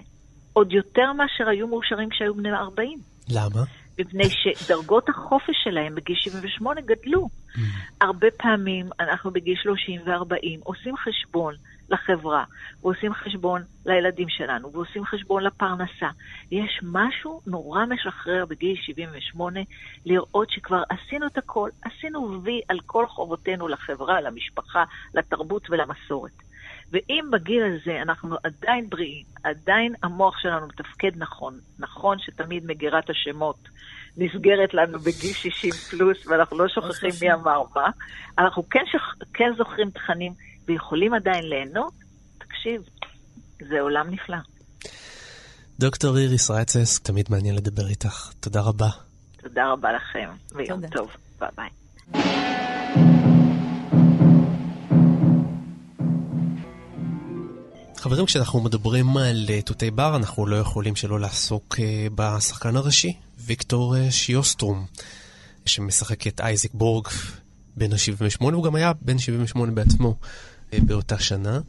עוד יותר מאשר היו מאושרים כשהיו בני 40. למה? מפני שדרגות החופש שלהם בגיל 78 גדלו. Mm. הרבה פעמים אנחנו בגיל 30 ו-40 עושים חשבון לחברה, ועושים חשבון לילדים שלנו, ועושים חשבון לפרנסה. יש משהו נורא משחרר בגיל 78 לראות שכבר עשינו את הכל, עשינו וי על כל חובותינו לחברה, למשפחה, לתרבות ולמסורת. ואם בגיל הזה אנחנו עדיין בריאים, עדיין המוח שלנו מתפקד נכון, נכון שתמיד מגירת השמות נסגרת לנו בגיל 60 פלוס, ואנחנו לא שוכחים מי אמר מה, אנחנו כן, שוכ... כן זוכרים תכנים ויכולים עדיין ליהנות, תקשיב, זה עולם נפלא. דוקטור איריס רייצס, תמיד מעניין לדבר איתך. תודה רבה. תודה רבה לכם, ויום תודה. טוב. ביי ביי. חברים, כשאנחנו מדברים על אה, תותי בר, אנחנו לא יכולים שלא לעסוק אה, בשחקן הראשי, ויקטור אה, שיוסטרום, שמשחק את אייזק בורג בן ה-78, הוא גם היה בן 78 בעצמו. אה, באותה שנה.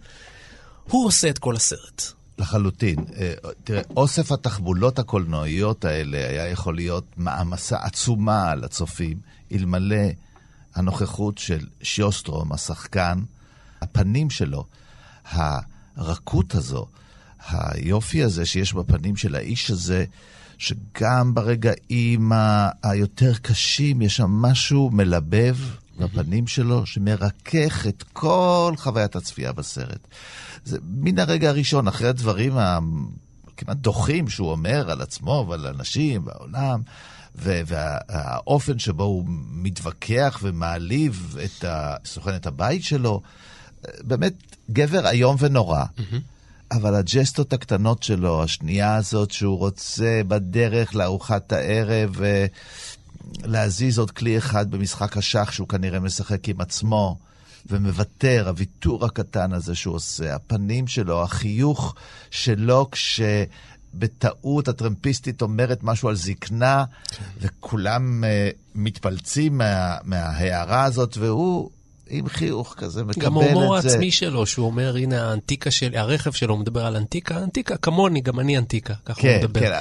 הוא עושה את כל הסרט. לחלוטין. אה, תראה, אוסף התחבולות הקולנועיות האלה היה יכול להיות מעמסה עצומה על הצופים, אלמלא הנוכחות של שיוסטרום, השחקן, הפנים שלו, הרכות הזו, היופי הזה שיש בפנים של האיש הזה, שגם ברגעים היותר קשים יש שם משהו מלבב, בפנים שלו, שמרכך את כל חוויית הצפייה בסרט. זה מן הרגע הראשון, אחרי הדברים כמעט דוחים שהוא אומר על עצמו ועל אנשים והעולם, והאופן שבו הוא מתווכח ומעליב את סוכנת הבית שלו, באמת גבר איום ונורא. Mm-hmm. אבל הג'סטות הקטנות שלו, השנייה הזאת שהוא רוצה בדרך לארוחת הערב אה, להזיז עוד כלי אחד במשחק השח שהוא כנראה משחק עם עצמו, ומוותר, הוויתור הקטן הזה שהוא עושה, הפנים שלו, החיוך שלו כש... בטעות הטרמפיסטית אומרת משהו על זקנה. וכולם uh, מתפלצים מה, מההערה הזאת, והוא עם חיוך כזה מקבל את זה. גם ההומור העצמי שלו, שהוא אומר, הנה האנטיקה שלי, הרכב שלו מדבר על אנטיקה, אנטיקה כמוני, גם אני אנטיקה, ככה כן, הוא מדבר. כן,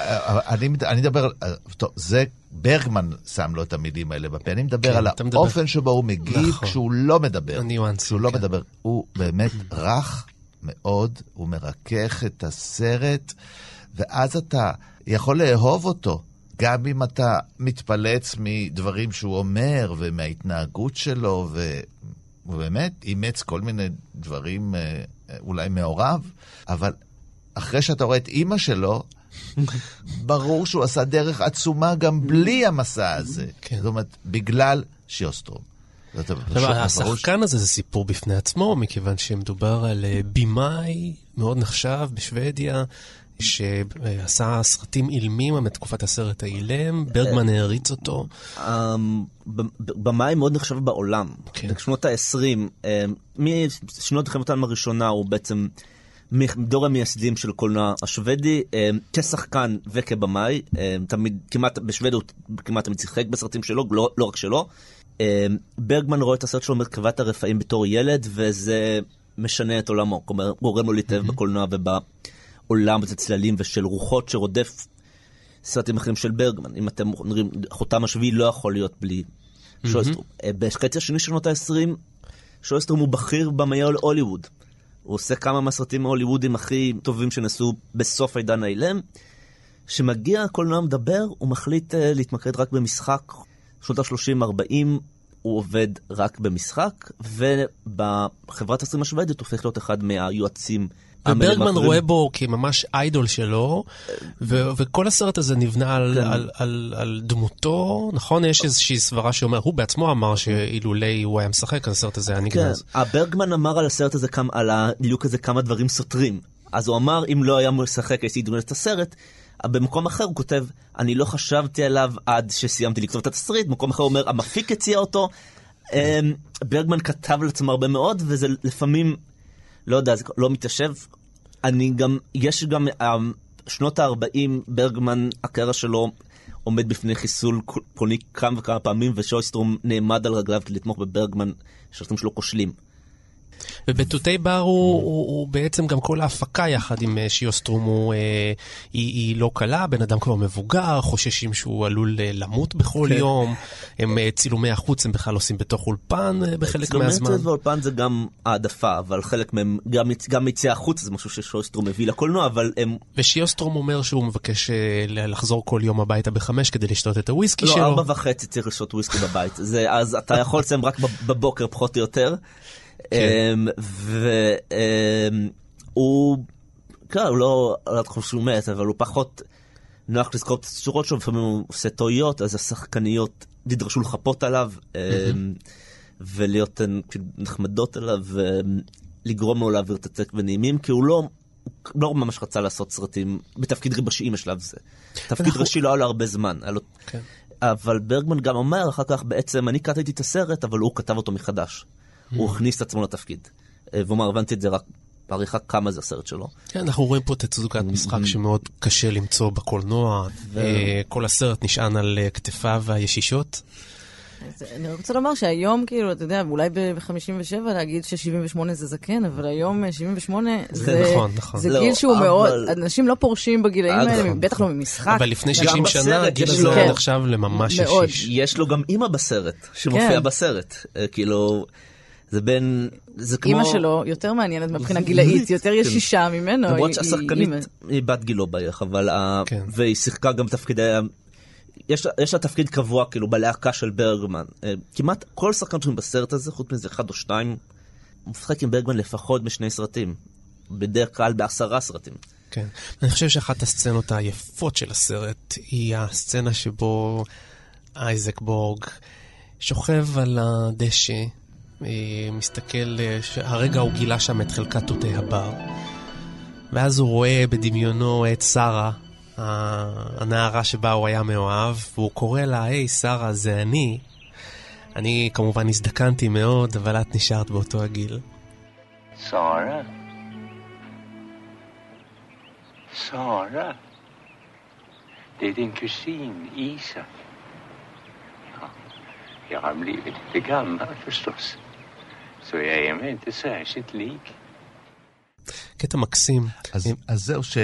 אני, אני מדבר, טוב, זה ברגמן שם לו את המילים האלה בפה, אני מדבר כן, על האופן מדבר. שבו הוא מגיב נכון. כשהוא לא מדבר. הניואנסים, כשהוא לא כן. מדבר. הוא באמת רך מאוד, הוא מרכך את הסרט, ואז אתה יכול לאהוב אותו. גם אם אתה מתפלץ מדברים שהוא אומר ומההתנהגות שלו, ו... הוא באמת אימץ כל מיני דברים אה, אולי מעורב, אבל אחרי שאתה רואה את אימא שלו, ברור שהוא עשה דרך עצומה גם בלי המסע הזה. כן. זאת אומרת, בגלל שיוסטרום. השחקן הזה זה סיפור בפני עצמו, מכיוון שמדובר על אה, במאי מאוד נחשב בשוודיה, שעשה סרטים אילמים מתקופת הסרט האילם, ברגמן העריץ אותו. אמ, במאי מאוד נחשב בעולם. כן. בשנות ה-20, אמ, משנות העולם הראשונה הוא בעצם מדור המייסדים של קולנוע השוודי, אמ, כשחקן וכבמאי, תמיד, כמעט, בשוודיה הוא כמעט תמיד שיחק בסרטים שלו, לא, לא רק שלו. ברגמן רואה את הסרט שלו מרכבת הרפאים בתור ילד, וזה משנה את עולמו. כלומר, גורם לו להתאהב בקולנוע וב... עולם ושל צללים ושל רוחות שרודף סרטים אחרים של ברגמן. אם אתם אומרים, חותם השביעי לא יכול להיות בלי mm-hmm. שויסטרום. אה, בחצי השני של שנות ה-20, שויסטרום הוא בכיר במאי הוליווד. הוא עושה כמה מהסרטים ההוליוודים הכי טובים שנעשו בסוף העידן האילם. כשמגיע הקולנוע מדבר, הוא מחליט uh, להתמקד רק במשחק. שנות ה-30-40 הוא עובד רק במשחק, ובחברת הסרטים השוודית הוא הופך להיות אחד מהיועצים וברגמן רואה בו כממש איידול שלו, ו- וכל הסרט הזה נבנה על, כן. על, על, על דמותו, נכון? יש איזושהי סברה שאומר, הוא בעצמו אמר שאילולי הוא היה משחק, הסרט הזה היה נגנז. כן, ברגמן אמר על הסרט הזה, על הליוק הזה כמה דברים סותרים. אז הוא אמר, אם לא היה משחק, הייתי דמות את הסרט. במקום אחר הוא כותב, אני לא חשבתי עליו עד שסיימתי לכתוב את התסריט, במקום אחר הוא אומר, המפיק הציע אותו. אמ, ברגמן כתב לעצמו הרבה מאוד, וזה לפעמים לא יודע, זה לא מתיישב. אני גם, יש גם, אמ, שנות ה-40, ברגמן, הקריירה שלו עומד בפני חיסול פוני כמה וכמה פעמים, ושויסטרום נעמד על רגליו כדי לתמוך בברגמן, שהשלטים שלו כושלים. ובתותי בר הוא, הוא, הוא בעצם גם כל ההפקה יחד עם אה, שיוסטרום הוא, אה, היא, היא לא קלה, בן אדם כבר מבוגר, חוששים שהוא עלול אה, למות בכל כן. יום, הם אה, צילומי החוץ הם בכלל עושים בתוך אולפן בחלק מהזמן. צילומי באולפן זה גם העדפה, אבל חלק מהם, גם, גם יציאה החוץ זה משהו ששיוסטרום מביא לקולנוע, אבל הם... ושיוסטרום אומר שהוא מבקש לחזור כל יום הביתה בחמש כדי לשתות את הוויסקי לא, שלו. לא, ארבע וחצי צריך לשתות וויסקי בבית, זה, אז אתה יכול לסיים רק בבוקר פחות או יותר. כן. והוא, כן, הוא לא, לא חושב שהוא מת, אבל הוא פחות נוח לזכור את השורות שלו, לפעמים הוא עושה טעויות, אז השחקניות נדרשו לחפות עליו, ולהיות נחמדות עליו, ולגרום לו להעביר את הטק ונעימים, כי הוא לא... הוא לא ממש רצה לעשות סרטים בתפקיד ראשי בשלב זה. תפקיד ראשי לא היה לו הרבה זמן. לו... כן. אבל ברגמן גם אומר אחר כך בעצם, אני כתבתי את הסרט, אבל הוא כתב אותו מחדש. הוא הכניס את עצמו לתפקיד. אה, והוא אמר, הבנתי את זה רק בעריכה כמה זה הסרט שלו. כן, אנחנו רואים פה תצוגת משחק שמאוד קשה למצוא בקולנוע. אה, כל הסרט נשען על אה, כתפיו הישישות. אני רוצה לומר שהיום, כאילו, אתה יודע, אולי ב-57 להגיד ש-78 זה זקן, אבל היום 78 זה, נכון, נכון. זה לא, גיל שהוא אבל... מאוד, אנשים לא פורשים בגילאים האלה, נכון. בטח לא ממשחק. אבל לפני 60 שנה הגיל הזה כן. נחשב לממש ישיש. יש לו גם אימא בסרט, שמופיע כן. בסרט. כאילו... זה בין, זה כמו... אימא שלו יותר מעניינת מבחינה גילאית, יותר כן. ישישה ממנו. למרות שהשחקנית היא בת גילו בערך, אבל... כן. והיא שיחקה גם תפקידי... יש, יש לה תפקיד קבוע כאילו בלהקה של ברגמן. אה, כמעט כל שחקן שלנו בסרט הזה, חוץ מזה אחד או שתיים, הוא משחק עם ברגמן לפחות בשני סרטים. בדרך כלל בעשרה סרטים. כן. אני חושב שאחת הסצנות היפות של הסרט היא הסצנה שבו אייזק בורג שוכב על הדשא, מסתכל, אה, הרגע הוא גילה שם את חלקת תותי הבר, ואז הוא רואה בדמיונו את שרה, הנערה שבה הוא היה מאוהב, והוא קורא לה, היי, שרה, זה אני. אני כמובן הזדקנתי מאוד, אבל את נשארת באותו הגיל. שרה? Sara. Det är din kusin Isak. Ja, jag har blivit. Så jag är mig inte särskilt lik. קטע מקסים. אז, אז זהו ש...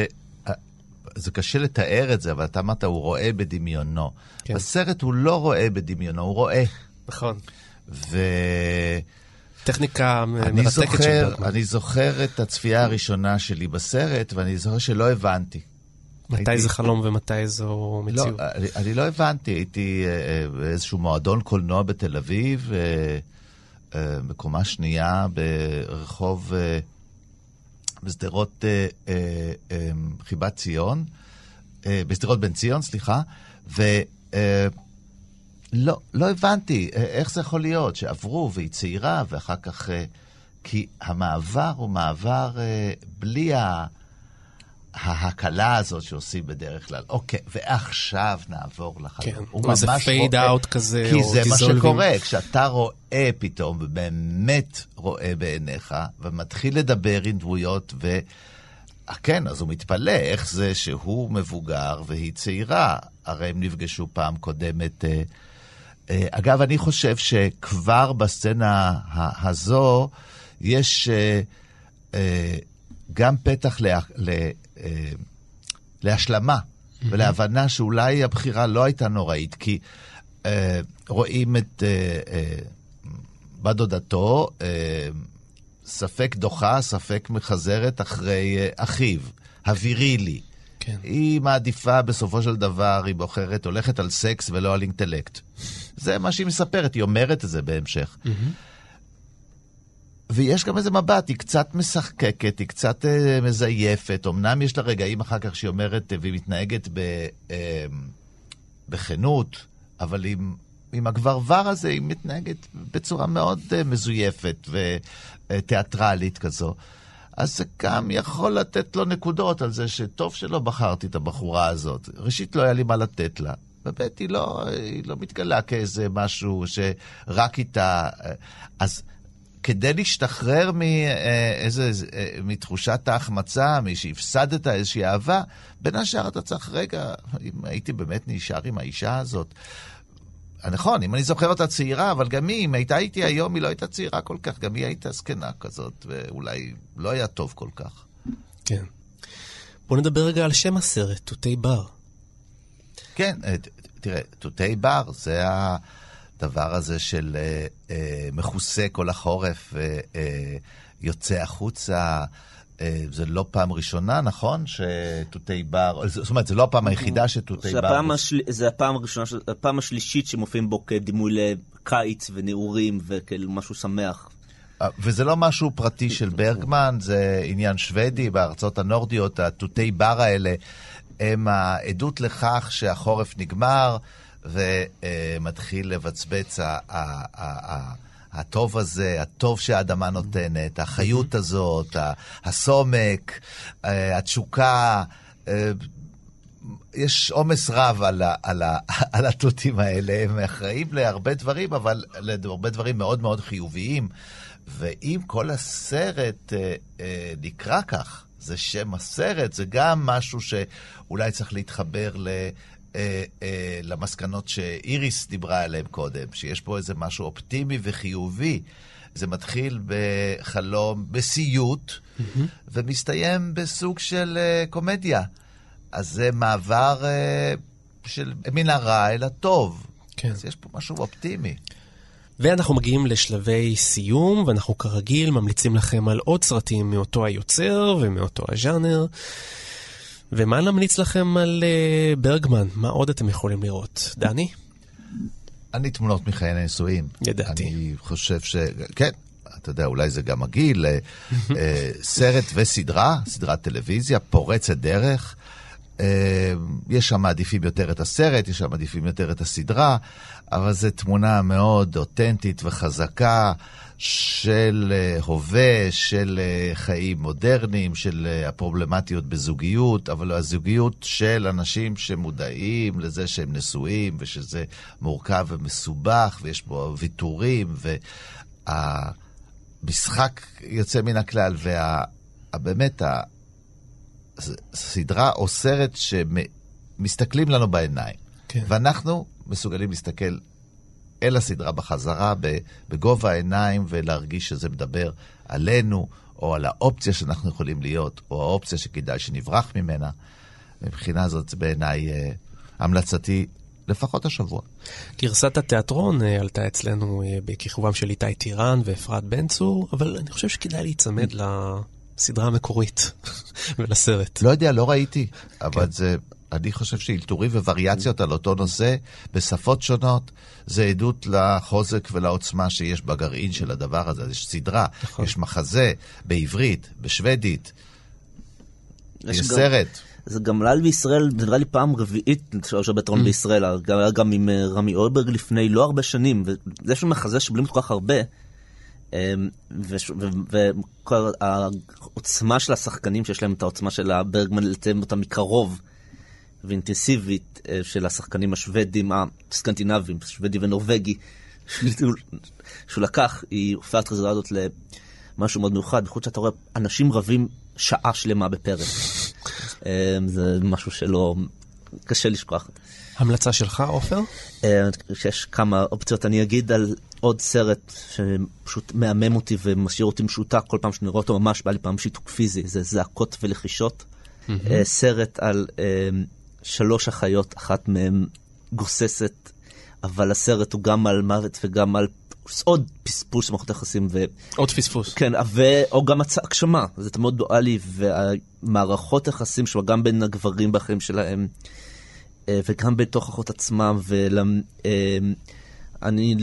זה קשה לתאר את זה, אבל אתה אמרת, הוא רואה בדמיונו. כן. בסרט הוא לא רואה בדמיונו, הוא רואה. נכון. ו... טכניקה מרתקת של ברגמן. אני זוכר את הצפייה הראשונה שלי בסרט, ואני זוכר שלא הבנתי. מתי הייתי... זה חלום ומתי זו מציאות? לא, אני, אני לא הבנתי, הייתי אה, באיזשהו מועדון קולנוע בתל אביב, אה, אה, בקומה שנייה, ברחוב, בשדרות חיבת ציון, בשדרות בן ציון, סליחה, ו... לא, הבנתי איך זה יכול להיות שעברו והיא צעירה ואחר כך... אה, כי המעבר הוא מעבר אה, בלי ה... ההקלה הזאת שעושים בדרך כלל. אוקיי, ועכשיו נעבור לחלום. כן, הוא איזה פייד אאוט כזה, כי זה מה שקורה, כשאתה רואה פתאום, ובאמת רואה בעיניך, ומתחיל לדבר עם דמויות, ו... אה, כן, אז הוא מתפלא איך זה שהוא מבוגר והיא צעירה. הרי הם נפגשו פעם קודמת... אה, אה, אגב, אני חושב שכבר בסצנה הזו יש גם פתח לה, לה, להשלמה mm-hmm. ולהבנה שאולי הבחירה לא הייתה נוראית, כי רואים את בת דודתו, ספק דוחה, ספק מחזרת אחרי אחיו, הווירילי. כן. היא מעדיפה בסופו של דבר, היא בוחרת, הולכת על סקס ולא על אינטלקט. זה מה שהיא מספרת, היא אומרת את זה בהמשך. Mm-hmm. ויש גם איזה מבט, היא קצת משחקקת, היא קצת אה, מזייפת. אמנם יש לה רגעים אחר כך שהיא אומרת, אה, והיא מתנהגת ב, אה, בכנות, אבל עם, עם הגברבר הזה היא מתנהגת בצורה מאוד אה, מזויפת ותיאטרלית כזו. אז זה גם יכול לתת לו נקודות על זה שטוב שלא בחרתי את הבחורה הזאת. ראשית, לא היה לי מה לתת לה. ובית היא לא, היא לא מתגלה כאיזה משהו שרק איתה... אז כדי להשתחרר מאיזה, מתחושת ההחמצה, משהפסדת איזושהי אהבה, בין השאר אתה צריך, רגע, אם הייתי באמת נשאר עם האישה הזאת. נכון, אם אני זוכר אותה צעירה, אבל גם היא, אם הייתה איתי היום, היא לא הייתה צעירה כל כך, גם היא הייתה זקנה כזאת, ואולי לא היה טוב כל כך. כן. בוא נדבר רגע על שם הסרט, תותי בר. כן, אה, תראה, תותי בר זה הדבר הזה של אה, אה, מכוסה כל החורף, יוצא החוצה. זה לא פעם ראשונה, נכון? שתותי בר, זאת אומרת, זה לא הפעם היחידה שתותי בר... השל... זה הפעם הראשונה, הפעם השלישית שמופיעים בו כדימוי לקיץ ונעורים וכאילו משהו שמח. וזה לא משהו פרטי של ברגמן, זה עניין שוודי, בארצות הנורדיות, התותי בר האלה הם העדות לכך שהחורף נגמר ומתחיל לבצבץ הטוב הזה, הטוב שהאדמה נותנת, החיות הזאת, הסומק, אה, התשוקה. אה, יש עומס רב על, ה, על, ה, על התותים האלה, הם אחראים להרבה דברים, אבל להרבה דברים מאוד מאוד חיוביים. ואם כל הסרט אה, אה, נקרא כך, זה שם הסרט, זה גם משהו שאולי צריך להתחבר ל... אה, אה, למסקנות שאיריס דיברה עליהן קודם, שיש פה איזה משהו אופטימי וחיובי. זה מתחיל בחלום, בסיוט, mm-hmm. ומסתיים בסוג של uh, קומדיה. אז זה מעבר uh, של מן הרע אל הטוב. כן. אז יש פה משהו אופטימי. ואנחנו מגיעים לשלבי סיום, ואנחנו כרגיל ממליצים לכם על עוד סרטים מאותו היוצר ומאותו הז'אנר. ומה נמליץ לכם על uh, ברגמן? מה עוד אתם יכולים לראות? דני? אני תמונות מחיי הנישואים. ידעתי. אני חושב ש... כן, אתה יודע, אולי זה גם הגיל, אה, אה, סרט וסדרה, סדרת טלוויזיה, פורצת דרך. אה, יש שם מעדיפים יותר את הסרט, יש שם מעדיפים יותר את הסדרה, אבל זו תמונה מאוד אותנטית וחזקה של הווה, של חיים מודרניים, של הפרובלמטיות בזוגיות, אבל הזוגיות של אנשים שמודעים לזה שהם נשואים, ושזה מורכב ומסובך, ויש בו ויתורים, וה... משחק יוצא מן הכלל, ובאמת, הסדרה או סרט שמסתכלים לנו בעיניים. כן. ואנחנו מסוגלים להסתכל אל הסדרה בחזרה, בגובה העיניים, ולהרגיש שזה מדבר עלינו, או על האופציה שאנחנו יכולים להיות, או האופציה שכדאי שנברח ממנה. מבחינה זאת, בעיניי, אה, המלצתי לפחות השבוע. גרסת התיאטרון uh, עלתה אצלנו uh, בכיכובם של איתי טירן ואפרת בן צור, אבל אני חושב שכדאי להיצמד לסדרה המקורית ולסרט. לא יודע, לא ראיתי, אבל כן. זה... אני חושב שאלתורים ווריאציות על אותו נושא בשפות שונות, זה עדות לחוזק ולעוצמה שיש בגרעין של הדבר הזה. יש סדרה, נכון. יש מחזה בעברית, בשוודית, יש, יש סרט. זה גם עלה בישראל, נראה לי פעם רביעית של בטרון mm. בישראל, גם, גם עם אה, רמי אולברג לפני לא הרבה שנים, וזה שהוא מחזה שבלים כל כך הרבה, אמ, וכל העוצמה של השחקנים, שיש להם את העוצמה של הברגמן, לתאם אותה מקרוב ואינטנסיבית, אה, של השחקנים השוודים, הסקנדינבים, שוודי ונורבגי, שהוא לקח, היא הופעה את החזרה הזאת למשהו מאוד מיוחד, בייחוד שאתה רואה אנשים רבים שעה שלמה בפרק. אמ, זה משהו שלא, קשה לשכוח. המלצה שלך, עופר? שיש כמה אופציות. אני אגיד על עוד סרט שפשוט מהמם אותי ומשאיר אותי משותק כל פעם שאני רואה אותו, ממש בא לי פעם שיתוק פיזי, זה זעקות ולחישות. אה, סרט על שלוש אחיות, אחת מהן גוססת, אבל הסרט הוא גם על מוות וגם על עוד פספוס במערכות היחסים. ו... עוד פספוס. כן, ו... או גם הגשמה, זה מאוד דואלי, והמערכות היחסים שלו, גם בין הגברים בחיים שלהם, אה, וגם בתוך אחות עצמם, ואני אה,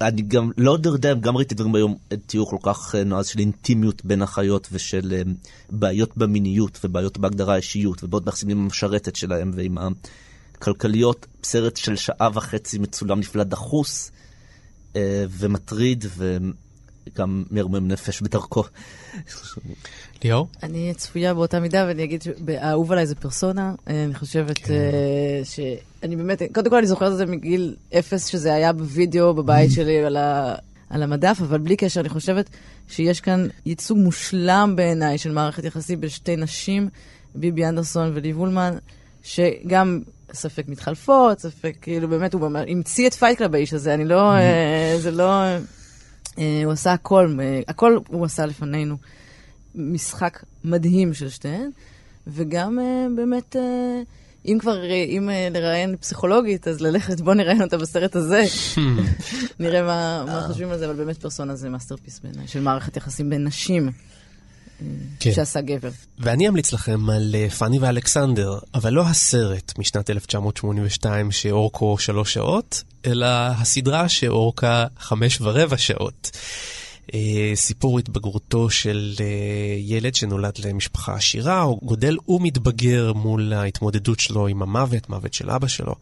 אני גם לא יודע, גם ראיתי דברים היום, תיאור כל כך אה, נועז של אינטימיות בין החיות ושל בעיות במיניות ובעיות בהגדרה האישיות ובעיות ביחסים עם המשרתת שלהם ועם הכלכליות. סרט של שעה וחצי מצולם נפלא דחוס. אה, ומטריד וגם מרמם נפש בדרכו. אליאור? אני צפויה באותה מידה ואני אגיד שהאהוב עליי זה פרסונה. אה, אני חושבת כן. אה, שאני באמת, קודם כל אני זוכרת את זה מגיל אפס, שזה היה בווידאו בבית שלי על, ה, על המדף, אבל בלי קשר, אני חושבת שיש כאן ייצוג מושלם בעיניי של מערכת יחסים בין שתי נשים, ביבי אנדרסון וליב אולמן, שגם ספק מתחלפות, ספק, כאילו, באמת, הוא המציא את Fight Club האיש הזה, אני לא, אה, זה לא, הוא עשה הכל, אה, הכל הוא עשה לפנינו. משחק מדהים של שתיהן, וגם באמת, אם כבר, אם לראיין פסיכולוגית, אז ללכת, בוא נראיין אותה בסרט הזה. נראה מה, מה חושבים על זה, אבל באמת פרסונה זה masterpiece בעיניי, של מערכת יחסים בין נשים. כן. שעשה גבר. ואני אמליץ לכם על אה, פאני ואלכסנדר, אבל לא הסרט משנת 1982 שאורכו שלוש שעות, אלא הסדרה שאורכה חמש ורבע שעות. אה, סיפור התבגרותו של אה, ילד שנולד למשפחה עשירה, הוא גודל ומתבגר מול ההתמודדות שלו עם המוות, מוות של אבא שלו,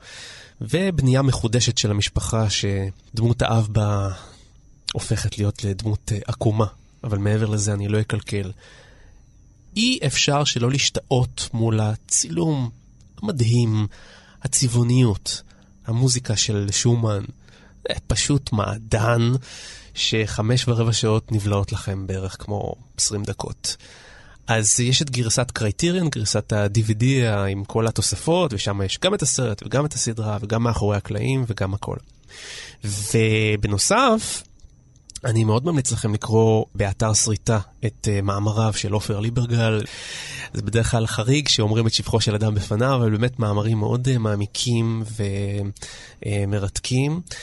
ובנייה מחודשת של המשפחה שדמות האב בה הופכת להיות לדמות עקומה אבל מעבר לזה אני לא אקלקל. אי אפשר שלא להשתאות מול הצילום המדהים, הצבעוניות, המוזיקה של שומן. פשוט מעדן שחמש ורבע שעות נבלעות לכם בערך כמו 20 דקות. אז יש את גרסת קרייטיריון, גרסת ה-DVD עם כל התוספות, ושם יש גם את הסרט וגם את הסדרה וגם מאחורי הקלעים וגם הכל. ובנוסף, אני מאוד ממליץ לכם לקרוא באתר שריטה את uh, מאמריו של עופר ליברגל. זה בדרך כלל חריג שאומרים את שבחו של אדם בפניו, אבל באמת מאמרים מאוד uh, מעמיקים ומרתקים. אה,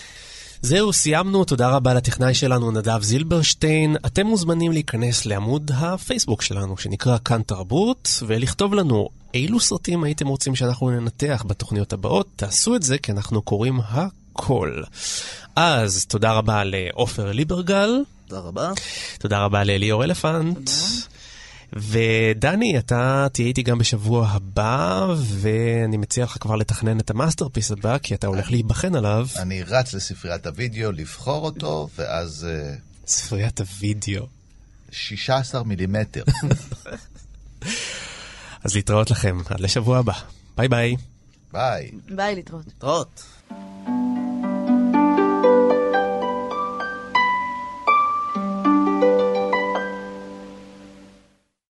זהו, סיימנו. תודה רבה לטכנאי שלנו, נדב זילברשטיין. אתם מוזמנים להיכנס לעמוד הפייסבוק שלנו, שנקרא כאן תרבות, ולכתוב לנו אילו סרטים הייתם רוצים שאנחנו ננתח בתוכניות הבאות. תעשו את זה, כי אנחנו קוראים הכל. אז תודה רבה לעופר ליברגל. תודה רבה. תודה רבה לאליאור אלפנט. ודני, אתה תהיה איתי גם בשבוע הבא, ואני מציע לך כבר לתכנן את ה masterpiece הבא, כי אתה הולך להיבחן עליו. אני רץ לספריית הוידאו לבחור אותו, ואז... אה, ספריית הוידאו. 16 מילימטר. אז להתראות לכם, עד לשבוע הבא. ביי ביי. ביי. ביי, להתראות. להתראות.